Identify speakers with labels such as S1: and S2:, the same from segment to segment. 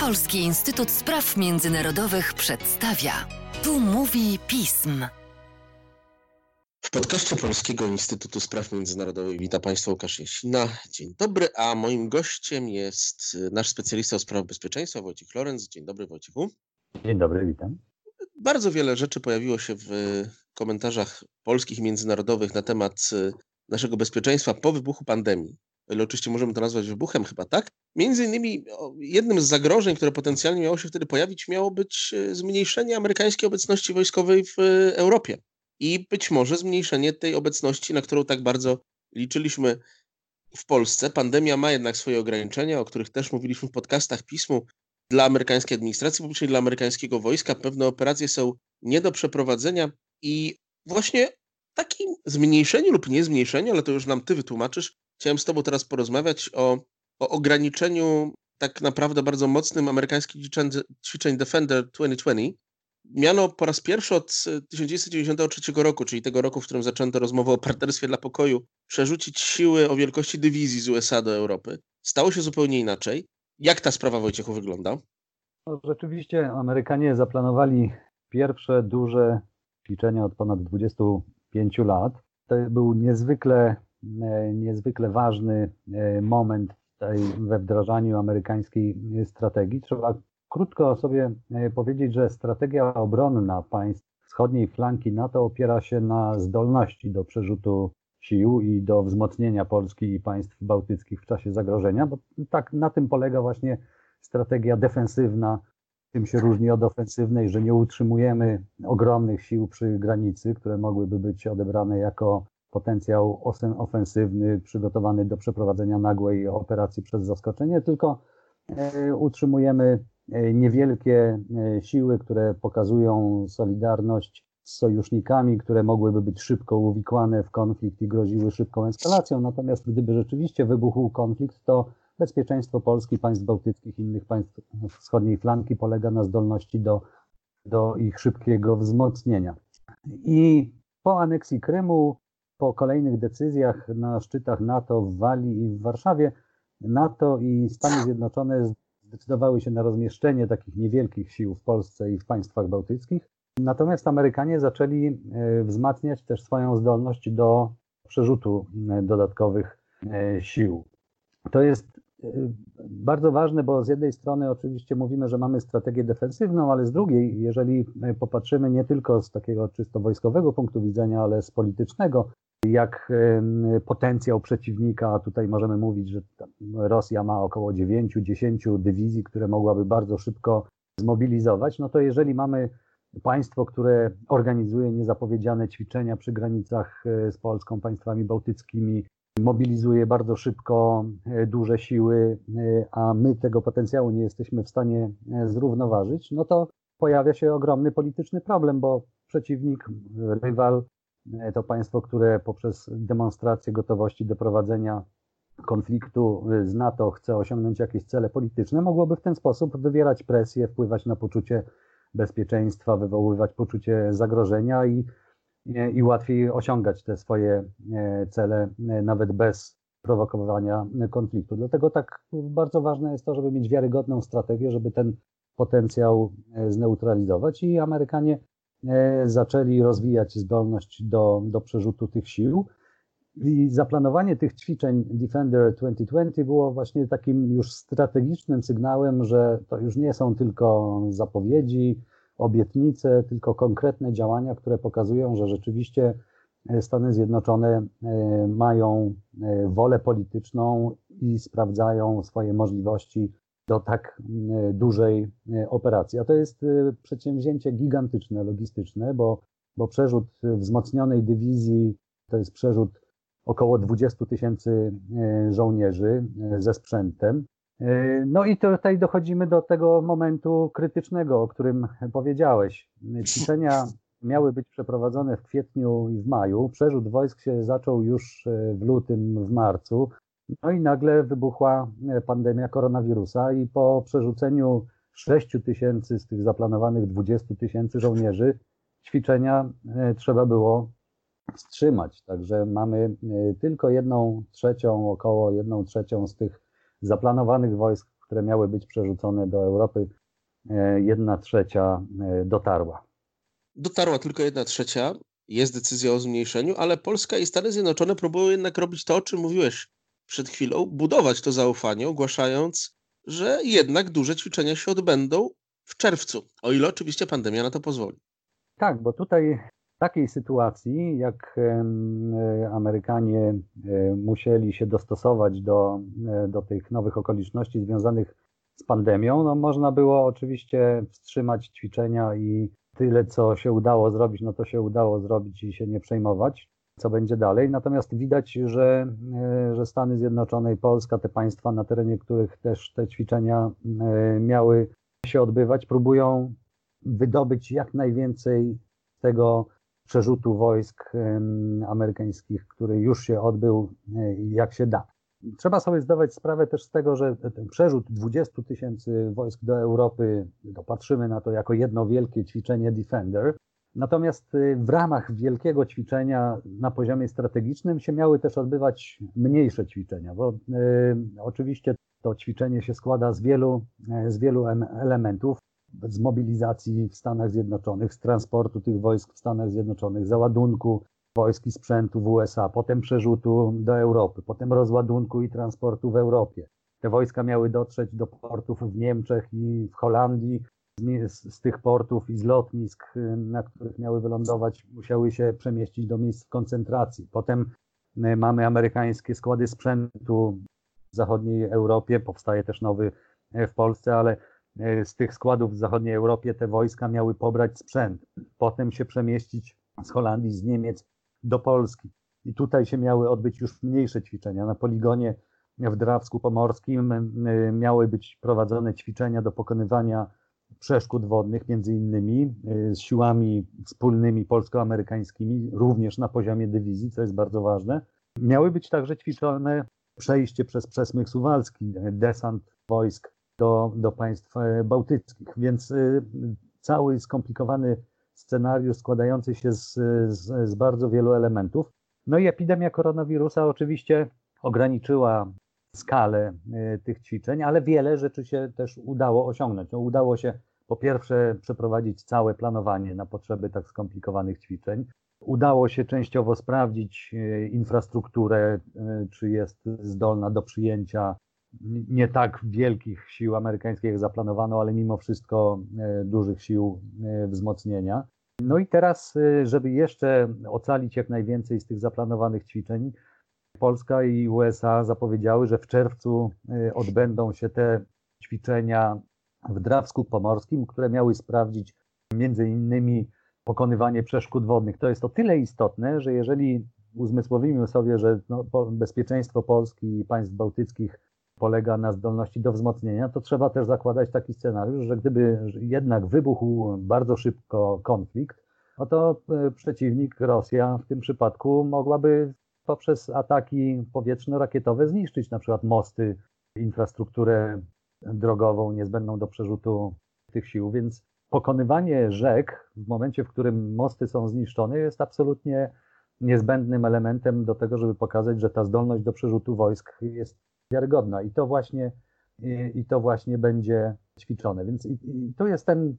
S1: Polski Instytut Spraw Międzynarodowych przedstawia. Tu mówi pism.
S2: W podcaście Polskiego Instytutu Spraw Międzynarodowych witam Państwa Łukasz Jasina. Dzień dobry, a moim gościem jest nasz specjalista o sprawach bezpieczeństwa Wojciech Lorenz. Dzień dobry Wojciechu.
S3: Dzień dobry, witam.
S2: Bardzo wiele rzeczy pojawiło się w komentarzach polskich i międzynarodowych na temat naszego bezpieczeństwa po wybuchu pandemii ile oczywiście możemy to nazwać wybuchem chyba, tak? Między innymi jednym z zagrożeń, które potencjalnie miało się wtedy pojawić, miało być e, zmniejszenie amerykańskiej obecności wojskowej w e, Europie. I być może zmniejszenie tej obecności, na którą tak bardzo liczyliśmy w Polsce. Pandemia ma jednak swoje ograniczenia, o których też mówiliśmy w podcastach pismu. Dla amerykańskiej administracji publicznej, dla amerykańskiego wojska pewne operacje są nie do przeprowadzenia i właśnie takim zmniejszeniu lub nie zmniejszeniu, ale to już nam ty wytłumaczysz, Chciałem z Tobą teraz porozmawiać o, o ograniczeniu tak naprawdę bardzo mocnym amerykańskich ćwiczeń, Defender 2020. Miano po raz pierwszy od 1993 roku, czyli tego roku, w którym zaczęto rozmowę o partnerstwie dla pokoju, przerzucić siły o wielkości dywizji z USA do Europy. Stało się zupełnie inaczej. Jak ta sprawa, Wojciechu, wygląda?
S3: No, rzeczywiście Amerykanie zaplanowali pierwsze duże ćwiczenia od ponad 25 lat. To był niezwykle E, niezwykle ważny e, moment we wdrażaniu amerykańskiej strategii. Trzeba krótko sobie e, powiedzieć, że strategia obronna państw wschodniej flanki NATO opiera się na zdolności do przerzutu sił i do wzmocnienia Polski i państw bałtyckich w czasie zagrożenia, bo tak na tym polega właśnie strategia defensywna. Tym się różni od ofensywnej, że nie utrzymujemy ogromnych sił przy granicy, które mogłyby być odebrane jako potencjał ofensywny przygotowany do przeprowadzenia nagłej operacji przez zaskoczenie, tylko e, utrzymujemy e, niewielkie e, siły, które pokazują solidarność z sojusznikami, które mogłyby być szybko uwikłane w konflikt i groziły szybką eskalacją. Natomiast gdyby rzeczywiście wybuchł konflikt, to bezpieczeństwo Polski, państw bałtyckich, innych państw wschodniej flanki polega na zdolności do, do ich szybkiego wzmocnienia. I po aneksji Krymu po kolejnych decyzjach na szczytach NATO w Walii i w Warszawie, NATO i Stany Zjednoczone zdecydowały się na rozmieszczenie takich niewielkich sił w Polsce i w państwach bałtyckich. Natomiast Amerykanie zaczęli e, wzmacniać też swoją zdolność do przerzutu e, dodatkowych e, sił. To jest bardzo ważne, bo z jednej strony oczywiście mówimy, że mamy strategię defensywną, ale z drugiej, jeżeli popatrzymy nie tylko z takiego czysto wojskowego punktu widzenia, ale z politycznego, jak potencjał przeciwnika, tutaj możemy mówić, że Rosja ma około 9-10 dywizji, które mogłaby bardzo szybko zmobilizować, no to jeżeli mamy państwo, które organizuje niezapowiedziane ćwiczenia przy granicach e, z Polską, państwami bałtyckimi, mobilizuje bardzo szybko e, duże siły, e, a my tego potencjału nie jesteśmy w stanie zrównoważyć, no to pojawia się ogromny polityczny problem, bo przeciwnik, rywal to państwo, które poprzez demonstrację gotowości do prowadzenia konfliktu e, z NATO chce osiągnąć jakieś cele polityczne, mogłoby w ten sposób wywierać presję, wpływać na poczucie bezpieczeństwa, wywoływać poczucie zagrożenia i, e, i łatwiej osiągać te swoje cele nawet bez prowokowania konfliktu. Dlatego tak bardzo ważne jest to, żeby mieć wiarygodną strategię, żeby ten potencjał zneutralizować i Amerykanie E, zaczęli rozwijać zdolność do, do przerzutu tych sił. I zaplanowanie tych ćwiczeń Defender 2020 było właśnie takim już strategicznym sygnałem, że to już nie są tylko zapowiedzi, obietnice, tylko konkretne działania, które pokazują, że rzeczywiście e, Stany Zjednoczone e, mają wolę polityczną i sprawdzają swoje możliwości do tak mm, dużej e, operacji. A to jest e, przedsięwzięcie gigantyczne, logistyczne, bo, bo przerzut wzmocnionej dywizji to jest przerzut około 20 tysięcy e, żołnierzy ze sprzętem. No i tutaj dochodzimy do tego momentu krytycznego, o którym powiedziałeś. Ćwiczenia miały być przeprowadzone w kwietniu i w maju. Przerzut wojsk się zaczął już w lutym, w marcu. No i nagle wybuchła e, pandemia koronawirusa i po przerzuceniu 6 tysięcy z tych zaplanowanych 20 tysięcy żołnierzy ćwiczenia e, trzeba było wstrzymać. Także mamy e, tylko jedną trzecią, około jedną trzecią z tych zaplanowanych wojsk, które miały być przerzucone do Europy, jedna trzecia dotarła.
S2: Dotarła tylko jedna trzecia. Jest decyzja o zmniejszeniu, ale Polska i Stany Zjednoczone próbują jednak robić to, o czym mówiłeś przed chwilą, budować to zaufanie, ogłaszając, że jednak duże ćwiczenia się odbędą w czerwcu, o ile oczywiście pandemia na to pozwoli.
S3: Tak, bo tutaj w takiej sytuacji, jak Amerykanie musieli się dostosować do, e, do tych nowych okoliczności związanych z pandemią, no można było oczywiście wstrzymać ćwiczenia i tyle, co się udało zrobić, no to się udało zrobić i się nie przejmować, co będzie dalej. Natomiast widać, że, e, że Stany Zjednoczone i Polska, te państwa, na terenie których też te ćwiczenia e, miały się odbywać, próbują wydobyć jak najwięcej tego przerzutu wojsk amerykańskich, który już się odbył, e, jak się da. Trzeba sobie zdawać sprawę też z tego, że ten przerzut 20 tysięcy wojsk do Europy, to patrzymy na to jako jedno wielkie ćwiczenie Defender. Natomiast y, w ramach wielkiego ćwiczenia na poziomie strategicznym się miały też odbywać mniejsze ćwiczenia, bo y, oczywiście to ćwiczenie się składa z wielu, e, z wielu elementów, z mobilizacji w Stanach Zjednoczonych, z transportu tych wojsk w Stanach Zjednoczonych, załadunku wojsk i sprzętu w USA, potem przerzutu do Europy, potem rozładunku i transportu w Europie. Te wojska miały dotrzeć do portów w Niemczech i w Holandii. Z, z tych portów i z lotnisk, na których miały wylądować, musiały się przemieścić do miejsc koncentracji. Potem y, mamy amerykańskie składy sprzętu w zachodniej Europie, powstaje też nowy y, w Polsce, ale y, z tych składów w zachodniej Europie te wojska miały pobrać sprzęt, potem się przemieścić z Holandii, z Niemiec do Polski. I tutaj się miały odbyć już mniejsze ćwiczenia. Na poligonie w Drawsku Pomorskim y, miały być prowadzone ćwiczenia do pokonywania przeszkód wodnych, między innymi y, z siłami wspólnymi polsko-amerykańskimi, również na poziomie dywizji, co jest bardzo ważne. Miały być także ćwiczone przejście przez przesmyk suwalski, desant wojsk do, do państw e, bałtyckich, więc y, cały skomplikowany scenariusz składający się z, z, z bardzo wielu elementów. No i epidemia koronawirusa oczywiście ograniczyła skalę y, tych ćwiczeń, ale wiele rzeczy się też udało osiągnąć. No, udało się po pierwsze przeprowadzić całe planowanie na potrzeby tak skomplikowanych ćwiczeń. Udało się częściowo sprawdzić y, infrastrukturę, y, czy jest zdolna do przyjęcia nie tak wielkich sił amerykańskich, jak zaplanowano, ale mimo wszystko dużych sił wzmocnienia. No i teraz, żeby jeszcze ocalić jak najwięcej z tych zaplanowanych ćwiczeń, Polska i USA zapowiedziały, że w czerwcu odbędą się te ćwiczenia w Drawsku Pomorskim, które miały sprawdzić między innymi pokonywanie przeszkód wodnych. To jest o tyle istotne, że jeżeli uzmysłowimy sobie, że no, bezpieczeństwo Polski i państw bałtyckich polega na zdolności do wzmocnienia, to trzeba też zakładać taki scenariusz, że gdyby jednak wybuchł bardzo szybko konflikt, no to e, przeciwnik, Rosja w tym przypadku mogłaby poprzez ataki powietrzno-rakietowe zniszczyć na przykład mosty, infrastrukturę drogową niezbędną do przerzutu tych sił, więc pokonywanie rzek w momencie, w którym mosty są zniszczone, jest absolutnie niezbędnym elementem do tego, żeby pokazać, że ta zdolność do przerzutu wojsk jest wiarygodna i to właśnie, i, i to właśnie będzie ćwiczone. Więc i, i to jest ten,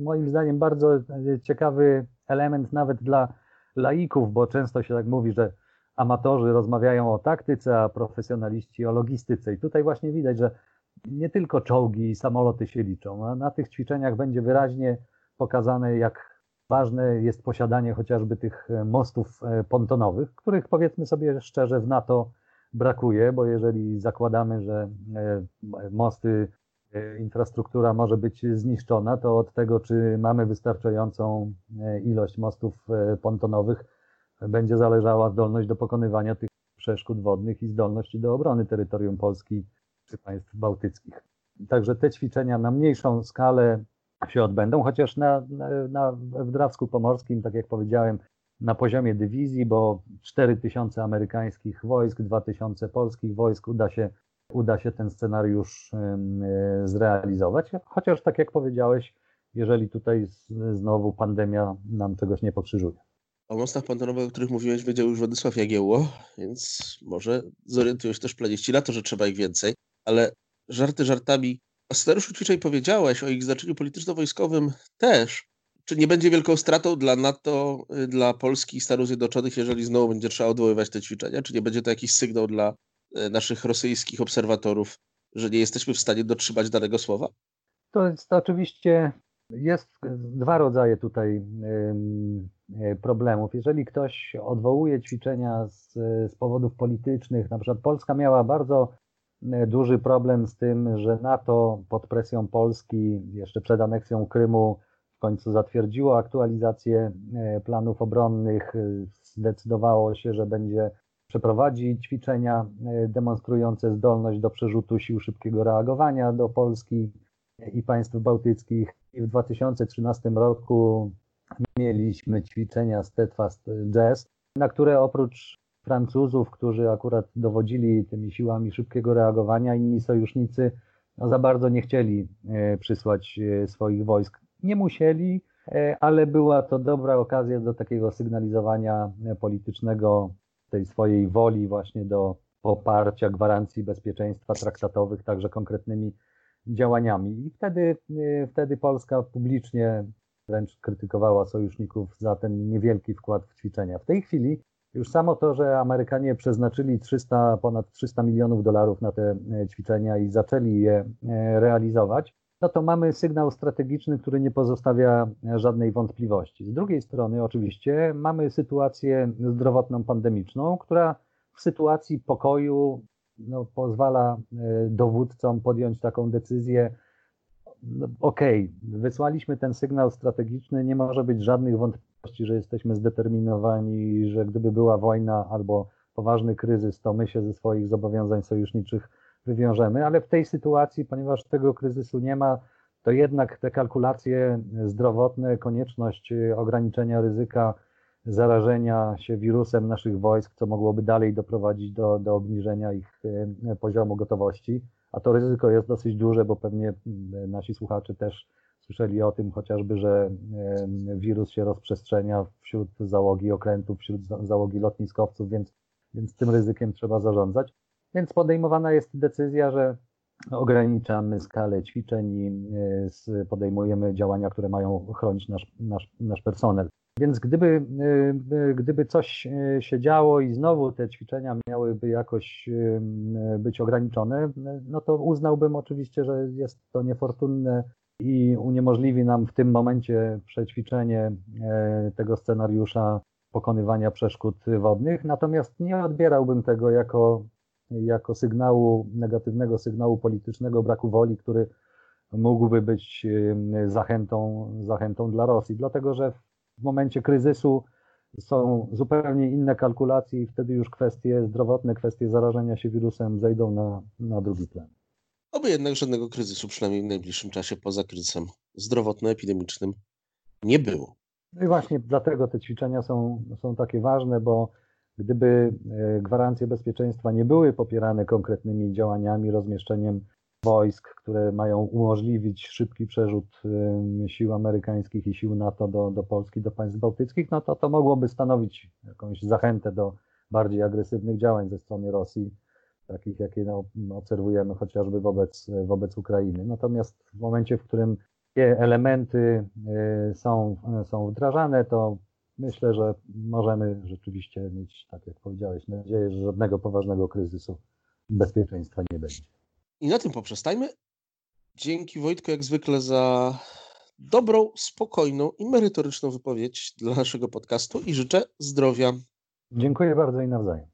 S3: moim zdaniem, bardzo ciekawy element nawet dla laików, bo często się tak mówi, że amatorzy rozmawiają o taktyce, a profesjonaliści o logistyce. I tutaj właśnie widać, że nie tylko czołgi i samoloty się liczą, a na tych ćwiczeniach będzie wyraźnie pokazane, jak ważne jest posiadanie chociażby tych mostów e, pontonowych, których powiedzmy sobie szczerze w NATO brakuje, bo jeżeli zakładamy, że e, mosty, e, infrastruktura może być zniszczona, to od tego, czy mamy wystarczającą e, ilość mostów pontonowych, będzie zależała zdolność do pokonywania tych przeszkód wodnych i zdolność do obrony terytorium Polski czy państw bałtyckich. Także te ćwiczenia na mniejszą skalę się odbędą, chociaż na, na, na, w Drawsku Pomorskim, tak jak powiedziałem, na poziomie dywizji, bo 4 tysiące amerykańskich wojsk, 2 tysiące polskich wojsk uda się, uda się ten scenariusz e, zrealizować. Chociaż tak jak powiedziałeś, jeżeli tutaj znowu pandemia nam czegoś nie pokrzyżuje.
S2: O mostach pontonowych, o których mówiłeś, wiedział już Władysław Jagiełło, więc może zorientują się też planiści na że trzeba ich więcej. Ale żarty żartami. O scenariuszu ćwiczeń powiedziałeś, o ich znaczeniu polityczno-wojskowym też. Czy nie będzie wielką stratą dla NATO, y, dla Polski i Stanów Zjednoczonych, jeżeli znowu będzie trzeba odwoływać te ćwiczenia? Czy nie będzie to jakiś sygnał dla y, naszych rosyjskich obserwatorów, że nie jesteśmy w stanie dotrzymać danego słowa?
S3: To jest oczywiście, jest dwa rodzaje tutaj problemów. Jeżeli ktoś odwołuje ćwiczenia z, z powodów politycznych, na przykład Polska miała bardzo duży problem z tym, że NATO pod presją Polski jeszcze przed aneksją Krymu w końcu zatwierdziło aktualizację e, planów obronnych, e, zdecydowało się, że będzie przeprowadzi ćwiczenia e, demonstrujące zdolność do przerzutu sił szybkiego reagowania do Polski i państw bałtyckich. I w 2013 roku mieliśmy ćwiczenia Steadfast Jazz, na które oprócz Francuzów, którzy akurat dowodzili tymi siłami szybkiego reagowania, inni sojusznicy no, za bardzo nie chcieli przysłać swoich wojsk nie musieli, e, ale była to dobra okazja do takiego sygnalizowania politycznego tej swojej woli właśnie do poparcia gwarancji bezpieczeństwa traktatowych, także konkretnymi działaniami. I wtedy, e, wtedy Polska publicznie wręcz krytykowała sojuszników za ten niewielki wkład w ćwiczenia. W tej chwili już samo to, że Amerykanie przeznaczyli 300, ponad 300 milionów dolarów na te e, ćwiczenia i zaczęli je realizować, no to mamy sygnał strategiczny, który nie pozostawia żadnej wątpliwości. Z drugiej strony, oczywiście, mamy sytuację zdrowotną pandemiczną, która w sytuacji pokoju no, pozwala e, dowódcom podjąć taką decyzję. Okej, okay, wysłaliśmy ten sygnał strategiczny, nie może być żadnych wątpliwości, że jesteśmy zdeterminowani, że gdyby była wojna albo poważny kryzys, to my się ze swoich zobowiązań sojuszniczych wywiążemy, ale w tej sytuacji, ponieważ tego kryzysu nie ma, to jednak te kalkulacje zdrowotne, konieczność ograniczenia ryzyka zarażenia się wirusem naszych wojsk, co mogłoby dalej doprowadzić do, do obniżenia ich e, poziomu gotowości, a to ryzyko jest dosyć duże, bo pewnie nasi słuchacze też słyszeli o tym chociażby, że wirus się rozprzestrzenia wśród załogi okrętów, wśród załogi lotniskowców, więc, więc tym ryzykiem trzeba zarządzać. Więc podejmowana jest decyzja, że ograniczamy skalę ćwiczeń i e, podejmujemy działania, które mają chronić nasz, nasz, nasz personel. Więc gdyby, e, gdyby coś e, się działo i znowu te ćwiczenia miałyby jakoś być ograniczone, no to uznałbym oczywiście, że jest to niefortunne i uniemożliwi nam w tym momencie przećwiczenie tego scenariusza pokonywania przeszkód wodnych. Natomiast nie odbierałbym tego jako jako sygnału, negatywnego sygnału politycznego braku woli, który mógłby być zachętą, zachętą dla Rosji. Dlatego, że w momencie kryzysu są zupełnie inne kalkulacje i wtedy już kwestie zdrowotne, kwestie zarażenia się wirusem zejdą na, na drugi plan.
S2: Oby jednak żadnego kryzysu, przynajmniej w najbliższym czasie, poza kryzysem zdrowotno-epidemicznym, nie było.
S3: No i właśnie dlatego te ćwiczenia są, są takie ważne, bo Gdyby e, gwarancje bezpieczeństwa nie były popierane konkretnymi działaniami, rozmieszczeniem wojsk, które mają umożliwić szybki przerzut sił amerykańskich i sił NATO do, do Polski, do państw bałtyckich, no to to mogłoby stanowić jakąś zachętę do bardziej agresywnych działań ze strony Rosji, takich jakie no, obserwujemy chociażby wobec, wobec Ukrainy. Natomiast w momencie, w którym te elementy e, są, są wdrażane, to myślę, że możemy rzeczywiście mieć, tak jak powiedziałeś, nadzieję, że żadnego poważnego kryzysu bezpieczeństwa nie będzie.
S2: I na tym poprzestajmy. Dzięki Wojtku jak zwykle za dobrą, spokojną i merytoryczną wypowiedź dla naszego podcastu i życzę zdrowia.
S3: Dziękuję bardzo i nawzajem.